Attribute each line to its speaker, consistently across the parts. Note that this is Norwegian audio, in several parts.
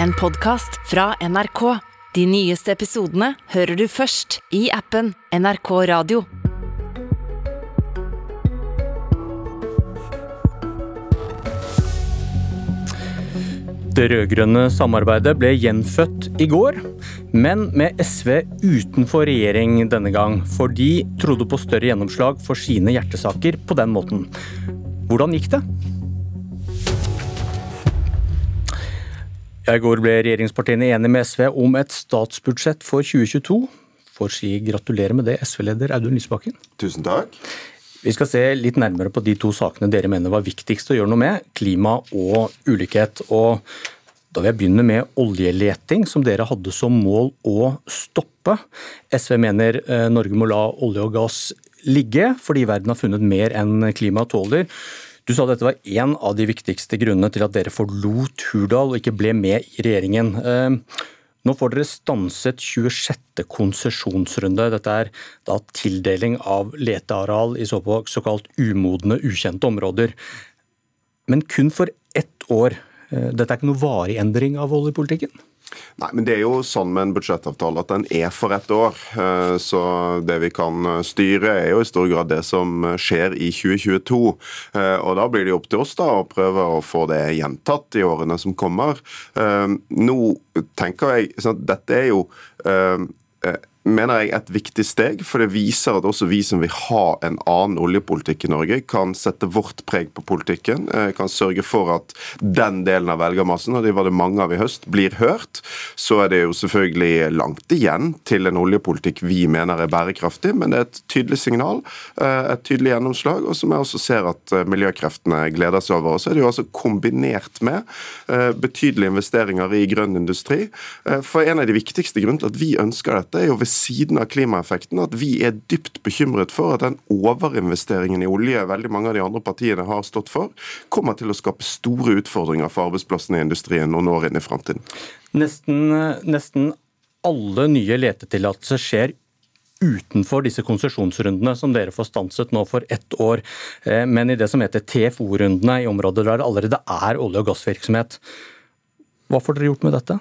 Speaker 1: en podkast fra NRK. De nyeste episodene hører du først i appen NRK Radio.
Speaker 2: Det rød-grønne samarbeidet ble gjenfødt i går, men med SV utenfor regjering denne gang, for de trodde på større gjennomslag for sine hjertesaker på den måten. Hvordan gikk det? I går ble regjeringspartiene enige med SV om et statsbudsjett for 2022. Får si gratulerer med det, SV-leder Audun Lysbakken.
Speaker 3: Tusen takk.
Speaker 2: Vi skal se litt nærmere på de to sakene dere mener var viktigst å gjøre noe med, klima og ulikhet. Og da vil jeg begynne med oljeleting, som dere hadde som mål å stoppe. SV mener eh, Norge må la olje og gass ligge, fordi verden har funnet mer enn klimaet tåler. Du sa dette var en av de viktigste grunnene til at dere forlot Hurdal og ikke ble med i regjeringen. Eh, nå får dere stanset 26. konsesjonsrunde. Dette er da tildeling av leteareal i såkalt umodne, ukjente områder. Men kun for ett år. Eh, dette er ikke noe varig endring av oljepolitikken?
Speaker 3: Nei, men Det er jo sånn med en budsjettavtale at den er for ett år. Eh, så det vi kan styre, er jo i stor grad det som skjer i 2022. Eh, og Da blir det jo opp til oss da å prøve å få det gjentatt i årene som kommer. Nå tenker jeg at dette er jo mener jeg et viktig steg, for det viser at også vi som vil ha en annen oljepolitikk i Norge, kan sette vårt preg på politikken. Eh, kan sørge for at den delen av velgermassen, og det var det mange av i høst, blir hørt. Så er det jo selvfølgelig langt igjen til en oljepolitikk vi mener er bærekraftig, men det er et tydelig signal, eh, et tydelig gjennomslag, og som jeg også ser at eh, miljøkreftene gleder seg over. Og så er det jo altså kombinert med betydelige investeringer i grønn industri. For en av de viktigste grunnene til at vi ønsker dette, er jo ved siden av klimaeffekten at vi er dypt bekymret for at den overinvesteringen i olje veldig mange av de andre partiene har stått for, kommer til å skape store utfordringer for arbeidsplassene i industrien noen år inn i framtiden.
Speaker 2: Nesten, nesten alle nye letetillatelser skjer utenfor disse konsesjonsrundene som dere får stanset nå for ett år, eh, men i det som heter TFO-rundene, i områder der det allerede er olje- og gassvirksomhet. Hva får dere gjort med dette?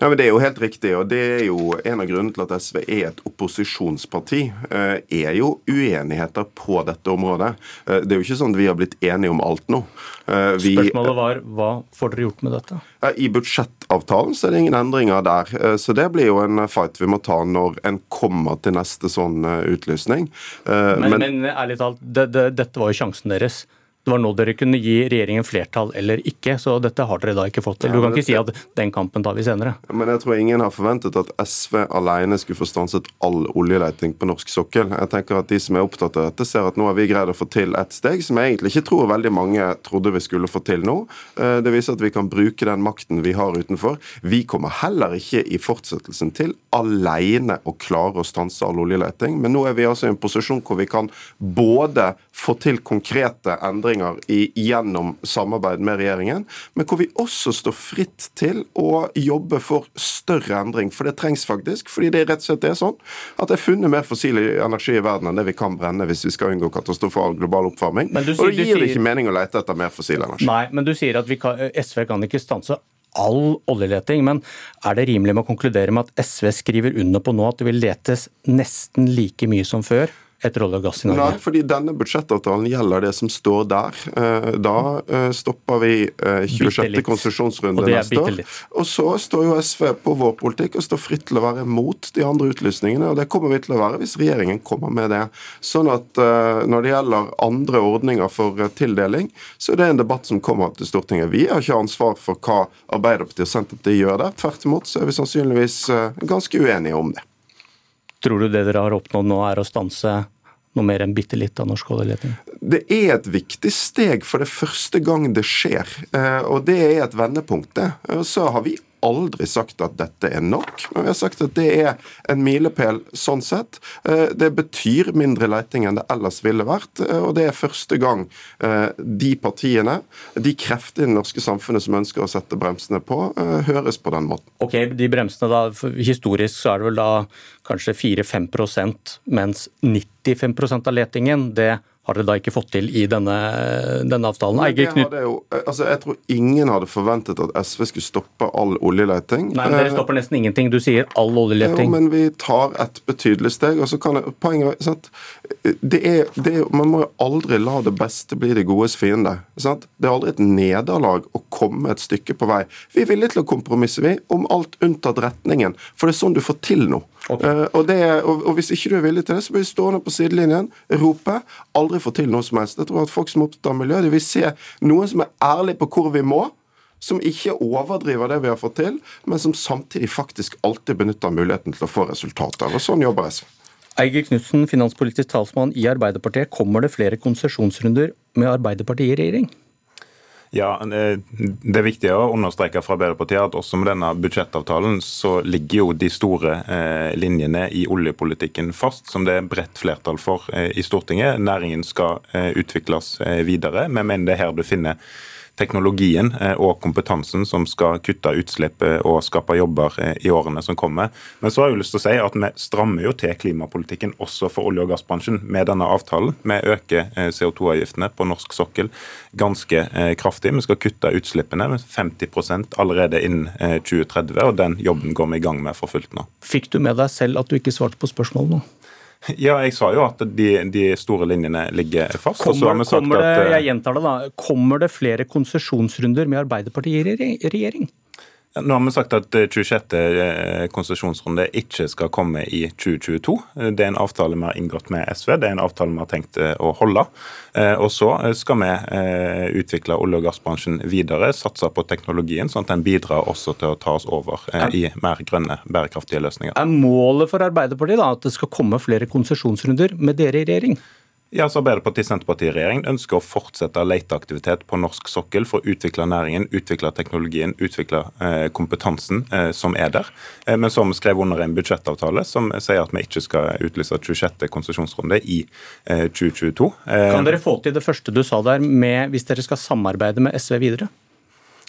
Speaker 3: Nei, men Det er jo helt riktig, og det er jo en av grunnene til at SV er et opposisjonsparti. Eh, er jo uenigheter på dette området. Eh, det er jo ikke sånn at vi har blitt enige om alt nå.
Speaker 2: Eh, vi, Spørsmålet var hva får dere gjort med dette?
Speaker 3: I budsjettavtalen så er det ingen endringer der. Så det blir jo en fight vi må ta når en kommer til neste sånn utlysning.
Speaker 2: Men, men, men ærlig talt, det, det, dette var jo sjansen deres det var nå dere kunne gi regjeringen flertall eller ikke, så dette har dere da ikke fått til. Du kan ikke si at den kampen tar vi senere.
Speaker 3: Men jeg tror ingen har forventet at SV alene skulle få stanset all oljeleting på norsk sokkel. Jeg tenker at De som er opptatt av dette, ser at nå har vi greid å få til et steg som jeg egentlig ikke tror veldig mange trodde vi skulle få til nå. Eh, det viser at vi kan bruke den makten vi har utenfor. Vi kommer heller ikke i fortsettelsen til alene å klare å stanse all oljeleting, men nå er vi altså i en posisjon hvor vi kan både få til konkrete endringer i, gjennom samarbeid med regjeringen, men hvor vi også står fritt til å jobbe for større endring. For det trengs faktisk. Fordi det rett og slett er sånn at det er funnet mer fossil energi i verden enn det vi kan brenne hvis vi skal unngå katastrofal global oppvarming. og det gir det ikke mening å lete etter mer fossil energi.
Speaker 2: Nei, men du sier at kan, SV kan ikke stanse all oljeleting, men er det rimelig med å konkludere med at SV skriver under på nå at det vil letes nesten like mye som før? Etter olje og gass i Norge?
Speaker 3: Nei, fordi denne budsjettavtalen gjelder det som står der. Eh, da eh, stopper vi 26. Eh, konsesjonsrunde neste år. Og så står jo SV på vår politikk og står fritt til å være mot de andre utlysningene. Og det kommer vi til å være hvis regjeringen kommer med det. Sånn at når det gjelder andre ordninger for tildeling, så er det en debatt som kommer til Stortinget. Vi har ikke ansvar for hva Arbeiderpartiet og Senterpartiet gjør der. Tvert imot så er vi sannsynligvis ganske uenige om det.
Speaker 2: Tror du det dere har oppnådd nå, er å stanse noe mer enn bitte litt av norsk oljeleting?
Speaker 3: Det er et viktig steg for det første gang det skjer. Eh, og det er et vendepunkt, det. Så har vi aldri sagt at dette er nok, men vi har sagt at det er en milepæl sånn sett. Eh, det betyr mindre leiting enn det ellers ville vært, eh, og det er første gang eh, de partiene, de kreftene i det norske samfunnet som ønsker å sette bremsene på, høres på den måten.
Speaker 2: Ok, de bremsene da, Historisk så er det vel da kanskje 4-5% mens 95% av letingen det har dere da ikke fått til i denne, denne avtalen?
Speaker 3: Knut... Jo, altså jeg tror ingen hadde forventet at SV skulle stoppe all oljeleting.
Speaker 2: Nei, men Dere eh, stopper nesten ingenting. Du sier all oljeleting.
Speaker 3: Jo, men vi tar et betydelig steg. og så kan jeg, Poenget sant? det er, det er, Man må jo aldri la det beste bli det godes fiende. Sant? Det er aldri et nederlag å komme et stykke på vei. Vi er villige til å kompromisse vi, om alt unntatt retningen. For det er sånn du får til noe. Okay. Uh, og, det, og, og, Hvis ikke du er villig til det, så blir du stående på sidelinjen, rope, aldri få til noe som helst. Jeg tror at Folk som er opptatt av miljø, de vil se noen som er ærlig på hvor vi må. Som ikke overdriver det vi har fått til, men som samtidig faktisk alltid benytter muligheten til å få resultater. Og Sånn jobber SV.
Speaker 2: Eiger Knutsen, finanspolitisk talsmann i Arbeiderpartiet. Kommer det flere konsesjonsrunder med Arbeiderpartiet i regjering?
Speaker 4: Ja, Det er viktig å understreke fra Arbeiderpartiet at også med denne budsjettavtalen så ligger jo de store eh, linjene i oljepolitikken fast, som det er bredt flertall for eh, i Stortinget. Næringen skal eh, utvikles videre. Vi mener det er her du finner teknologien eh, og kompetansen som skal kutte utslipp eh, og skape jobber eh, i årene som kommer. Men så har jeg lyst til å si at vi strammer jo til klimapolitikken også for olje- og gassbransjen med denne avtalen. Vi øker CO2-avgiftene på norsk sokkel ganske kraftig. Vi skal kutte utslippene med 50% allerede innen 2030, og den jobben går vi i gang med for fullt nå.
Speaker 2: Fikk du med deg selv at du ikke svarte på spørsmålet nå?
Speaker 4: Ja, jeg sa jo at de, de store linjene ligger fast.
Speaker 2: Kommer, kommer det, at, jeg gjentar det da, kommer det flere konsesjonsrunder med Arbeiderpartiet i regjering?
Speaker 4: Nå har vi sagt at 26. Eh, konsesjonsrunde ikke skal komme i 2022. Det er en avtale vi har inngått med SV, det er en avtale vi har tenkt eh, å holde. Eh, og så skal vi utvikle olje- og gassbransjen videre, satse på teknologien, sånn at den bidrar også til å ta oss over i mer grønne, bærekraftige løsninger.
Speaker 2: Er målet for Arbeiderpartiet da at det skal komme flere konsesjonsrunder med dere i regjering?
Speaker 4: Ja, så Arbeiderparti-Senterparti-regjeringen ønsker å fortsette leteaktivitet på norsk sokkel for å utvikle næringen, utvikle teknologien, utvikle eh, kompetansen eh, som er der. Eh, men vi skrevet under en budsjettavtale som sier at vi ikke skal utlyse 26. konsesjonsrunde i 2022.
Speaker 2: Eh, kan dere få til det første du sa der, med, hvis dere skal samarbeide med SV videre?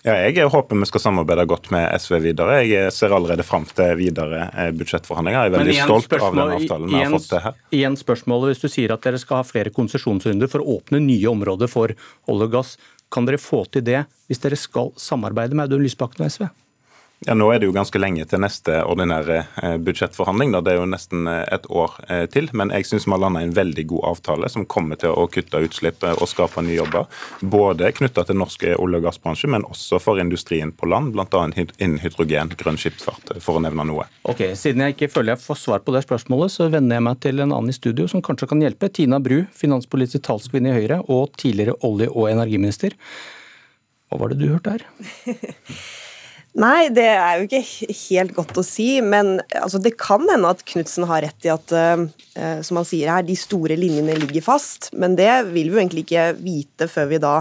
Speaker 4: Ja, jeg håper vi skal samarbeide godt med SV videre. Jeg ser allerede fram til videre eh, budsjettforhandlinger. Jeg er veldig stolt av den avtalen vi har fått til her.
Speaker 2: Igjen spørsmålet, Hvis du sier at dere skal ha flere konsesjonsrunder for å åpne nye områder for olje og gass, kan dere få til det hvis dere skal samarbeide med Audun Lysbakken og SV?
Speaker 4: Ja, Nå er det jo ganske lenge til neste ordinære eh, budsjettforhandling. Da. Det er jo nesten eh, et år eh, til. Men jeg syns vi har landa en veldig god avtale som kommer til å kutte utslipp og skape nye jobber. Både knytta til norsk olje- og gassbransje, men også for industrien på land. Bl.a. innen hydrogen, grønn skipsfart, for å nevne noe.
Speaker 2: Ok, Siden jeg ikke føler jeg får svar på det spørsmålet, så vender jeg meg til en annen i studio som kanskje kan hjelpe. Tina Bru, finanspolitisk talskvinne i Høyre og tidligere olje- og energiminister. Hva var det du hørte her?
Speaker 5: Nei, det er jo ikke helt godt å si. Men altså, det kan hende at Knutsen har rett i at uh, som han sier her, de store linjene ligger fast. Men det vil vi jo egentlig ikke vite før vi da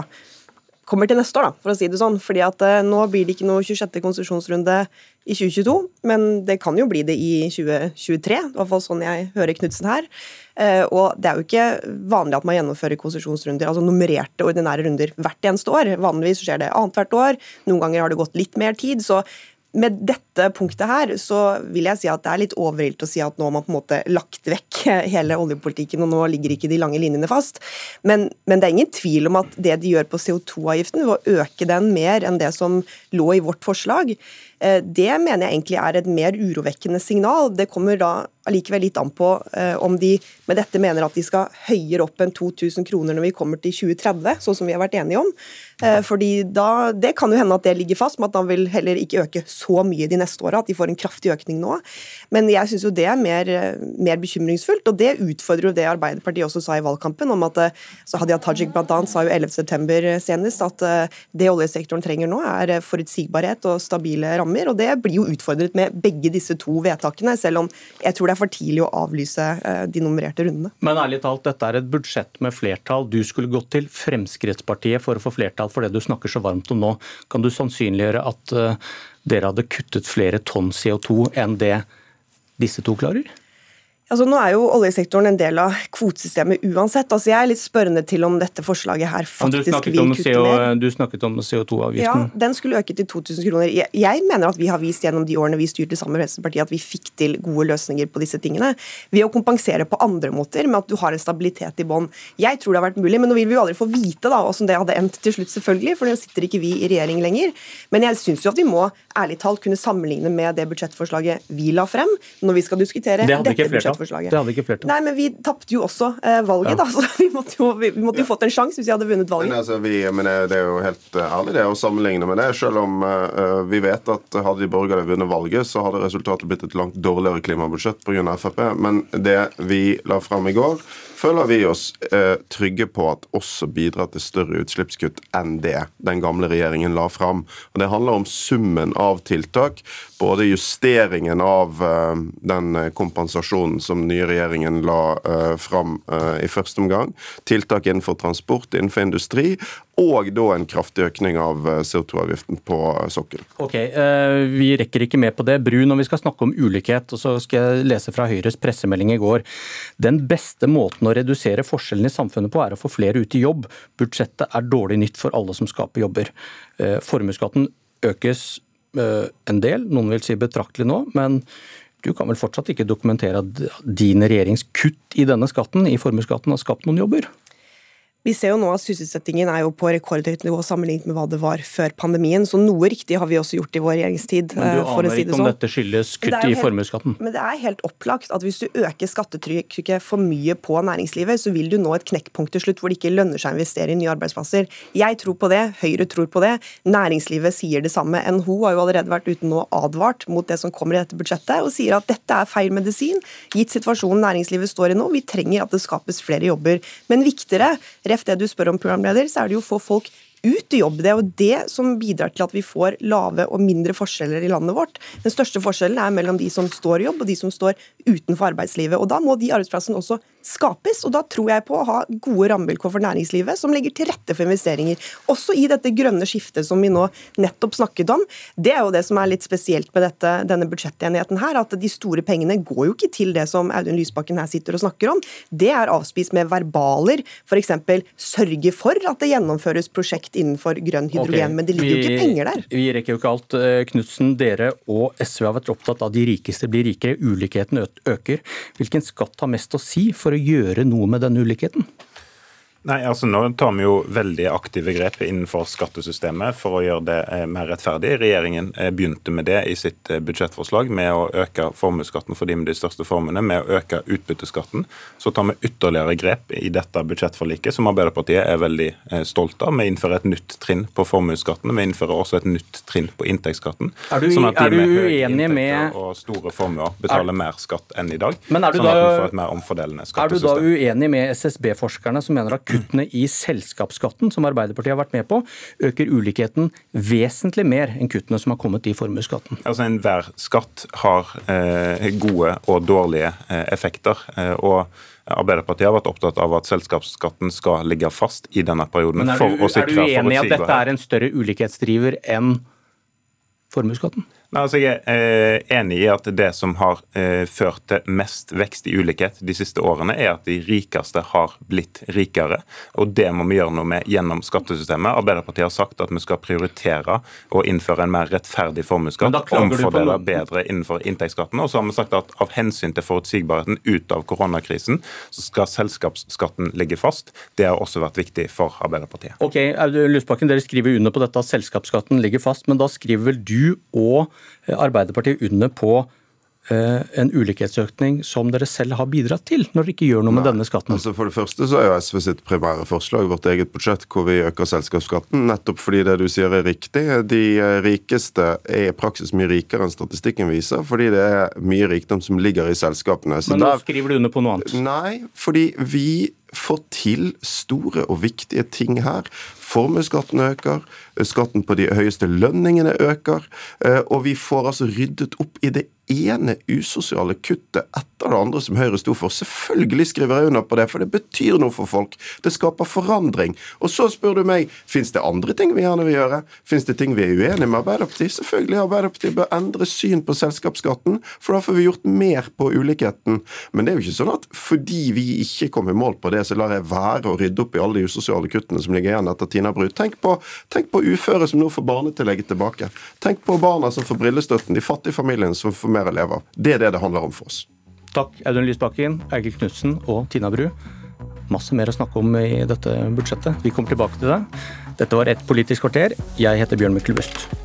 Speaker 5: kommer til neste år, da, for å si det sånn. Fordi at uh, nå blir det ikke noe 26. konsesjonsrunde i 2022, men det kan jo bli det i 2023. I hvert fall sånn jeg hører Knutsen her. Uh, og det er jo ikke vanlig at man gjennomfører konsesjonsrunder, altså nummererte ordinære runder, hvert eneste år. Vanligvis skjer det annethvert år. Noen ganger har det gått litt mer tid. så med dette punktet her, så vil jeg si at det er litt overilt å si at nå har man på en måte lagt vekk hele oljepolitikken, og nå ligger ikke de lange linjene fast. Men, men det er ingen tvil om at det de gjør på CO2-avgiften, ved å øke den mer enn det som lå i vårt forslag, eh, det mener jeg egentlig er et mer urovekkende signal. Det kommer da allikevel litt an på eh, om de med dette mener at de skal høyere opp enn 2000 kroner når vi kommer til 2030, sånn som vi har vært enige om. Eh, fordi da, Det kan jo hende at det ligger fast, med at han vil heller ikke øke så mye de neste åra, at de får en kraftig økning nå. Men jeg syns jo det er mer, eh, mer, bekymringsfullt, og det utfordrer jo det Arbeiderpartiet også sa i valgkampen, om at så Hadia Tajik bl.a. sa jo 11.9. senest at det oljesektoren trenger nå, er forutsigbarhet og stabile rammer, og det blir jo utfordret med begge disse to vedtakene, selv om jeg tror det er for tidlig å avlyse de nummererte rundene.
Speaker 2: Men ærlig talt, dette er et budsjett med flertall. Du skulle gått til Fremskrittspartiet for å få flertall for det du snakker så varmt om nå. Kan du sannsynliggjøre at dere hadde kuttet flere tonn CO2 enn det disse to klarer?
Speaker 5: Altså, nå er jo oljesektoren en del av kvotesystemet uansett. Altså, jeg er litt spørrende til om dette forslaget her faktisk vil kutte mer.
Speaker 2: Du snakket om CO2-avgiften.
Speaker 5: Ja, Den skulle øke til 2000 kroner. Jeg, jeg, mener at vi har vist gjennom de årene vi styrte sammen med Fremskrittspartiet at vi fikk til gode løsninger på disse tingene. Ved å kompensere på andre måter, med at du har en stabilitet i bånn. Jeg tror det har vært mulig, men nå vil vi jo aldri få vite da, hvordan det hadde endt til slutt, selvfølgelig, for nå sitter ikke vi i regjering lenger. Men jeg syns jo at vi må ærlig talt kunne sammenligne med det budsjettforslaget vi la frem, når vi skal diskutere dette budsjettforslaget.
Speaker 2: Det hadde ikke flertall.
Speaker 5: Nei, men vi tapte jo også eh, valget, ja. da. Så vi måtte jo, vi, måtte jo fått en sjanse hvis vi hadde vunnet valget.
Speaker 3: Men, altså, vi, men det er jo helt eh, ærlig det å sammenligne med det, selv om uh, vi vet at hadde de borgerlige vunnet valget, så hadde resultatet blitt et langt dårligere klimabudsjett pga. Frp. Men det vi la fram i går, føler vi oss eh, trygge på at også bidrar til større utslippskutt enn det den gamle regjeringen la fram. Og Det handler om summen av tiltak. Både justeringen av eh, den kompensasjonen som den nye regjeringen la eh, fram eh, i første omgang, tiltak innenfor transport, innenfor industri, og da en kraftig økning av eh, CO2-avgiften på sokkelen.
Speaker 2: Ok, eh, Vi rekker ikke med på det. Bru, når vi skal snakke om ulikhet, og så skal jeg lese fra Høyres pressemelding i går. Den beste måten å redusere forskjellene i samfunnet på, er å få flere ut i jobb. Budsjettet er dårlig nytt for alle som skaper jobber. Eh, formuesskatten økes en del, noen vil si betraktelig nå. men du kan vel fortsatt ikke dokumentere at din regjerings kutt i denne skatten, i formuesskatten, har skapt noen jobber?
Speaker 5: Vi ser jo nå at sysselsettingen er jo på rekordhøyt nivå sammenlignet med hva det var før pandemien, så noe riktig har vi også gjort i vår regjeringstid.
Speaker 2: Men du eh, aner si ikke om sånn. dette skyldes kutt i formuesskatten?
Speaker 5: Men det er helt opplagt at hvis du øker skattetrykket for mye på næringslivet, så vil du nå et knekkpunkt til slutt hvor det ikke lønner seg å investere i nye arbeidsplasser. Jeg tror på det, Høyre tror på det, næringslivet sier det samme. NHO har jo allerede vært ute nå advart mot det som kommer i dette budsjettet, og sier at dette er feil medisin, gitt situasjonen næringslivet står i nå. Vi trenger at det skapes flere jobber. Men viktigere, ref det du spør om, programleder, så er det jo å få folk ut i jobb. Det er jo det som bidrar til at vi får lave og mindre forskjeller i landet vårt. Den største forskjellen er mellom de som står i jobb og de som står utenfor arbeidslivet. Og Da må de arbeidsplassene også skapes, og da tror jeg på å ha gode rammevilkår for næringslivet som legger til rette for investeringer. Også i dette grønne skiftet som vi nå nettopp snakket om. Det er jo det som er litt spesielt med dette, denne budsjettenigheten her, at de store pengene går jo ikke til det som Audun Lysbakken her sitter og snakker om. Det er avspist med verbaler, f.eks. sørge for at det gjennomføres prosjekt innenfor grønn hydrogen, okay. men det ligger vi, jo ikke penger der.
Speaker 2: Vi rekker jo ikke alt. Eh, Knutsen, dere og SV har vært opptatt av at de rikeste blir rikere, ulikheten øker. Hvilken skatt har mest å si for å gjøre noe med denne ulikheten?
Speaker 4: Nei, altså Nå tar vi jo veldig aktive grep innenfor skattesystemet for å gjøre det eh, mer rettferdig. Regjeringen eh, begynte med det i sitt eh, budsjettforslag, med å øke formuesskatten for de med de største formuene, med å øke utbytteskatten. Så tar vi ytterligere grep i dette budsjettforliket, som Arbeiderpartiet er veldig stolt av. Vi innfører et nytt trinn på formuesskatten, vi innfører også et nytt trinn på inntektsskatten.
Speaker 2: Er du, sånn at de med høye inntekter med...
Speaker 4: og store formuer betaler er... mer skatt enn i dag.
Speaker 2: Men er du,
Speaker 4: sånn
Speaker 2: da, er du da uenig med SSB-forskerne som mener at kuttene i selskapsskatten, som Arbeiderpartiet har vært med på, øker ulikheten vesentlig mer enn kuttene som har kommet i formuesskatten.
Speaker 4: Altså Enhver skatt har eh, gode og dårlige eh, effekter. Eh, og Arbeiderpartiet har vært opptatt av at selskapsskatten skal ligge fast i denne perioden.
Speaker 2: Men er du, er du enig i at dette er en større ulikhetsdriver enn formuesskatten?
Speaker 4: Altså, jeg er eh, enig i at det som har eh, ført til mest vekst i ulikhet de siste årene, er at de rikeste har blitt rikere. Og det må vi gjøre noe med gjennom skattesystemet. Arbeiderpartiet har sagt at vi skal prioritere å innføre en mer rettferdig formuesskatt. Omfordele bedre innenfor inntektsskatten. Og så har vi sagt at av hensyn til forutsigbarheten ut av koronakrisen, så skal selskapsskatten ligge fast. Det har også vært viktig for Arbeiderpartiet.
Speaker 2: Ok, Audun Lysbakken, Dere skriver under på dette at selskapsskatten ligger fast, men da skriver vel du og Arbeiderpartiet under på eh, en ulikhetsøkning som dere selv har bidratt til, når dere ikke gjør noe med denne skatten?
Speaker 3: Altså For det første så er jo SV sitt primære forslag vårt eget budsjett, hvor vi øker selskapsskatten. Nettopp fordi det du sier er riktig. De eh, rikeste er i praksis mye rikere enn statistikken viser, fordi det er mye rikdom som ligger i selskapene.
Speaker 2: Så Men nå der, skriver du under på noe annet?
Speaker 3: Nei, fordi vi får til store og viktige ting her. Formuesskatten øker, skatten på de høyeste lønningene øker, eh, og vi får altså ryddet opp i det ene usosiale kuttet etter det andre som Høyre sto for. Selvfølgelig skriver jeg under på det, for det betyr noe for folk. Det skaper forandring. Og så spør du meg fins det andre ting vi gjerne vil gjøre. Fins det ting vi er uenige med Arbeiderpartiet? Selvfølgelig Arbeiderpartiet bør endre syn på selskapsskatten, for da får vi gjort mer på ulikheten. Men det er jo ikke sånn at fordi vi ikke kom i mål på det, så lar jeg være å rydde opp i alle de usosiale kuttene som ligger igjen etter Tina Bru. Tenk på, tenk på uføre som nå får barnetillegget tilbake. Tenk på barna som får brillestøtten, de fattige familiene som får mer å leve av. Det er det det handler om for oss.
Speaker 2: Takk, Audun Lysbakken, Eigil Knutsen og Tina Bru. Masse mer å snakke om i dette budsjettet. Vi kommer tilbake til det. Dette var Et politisk kvarter. Jeg heter Bjørn Myklebust.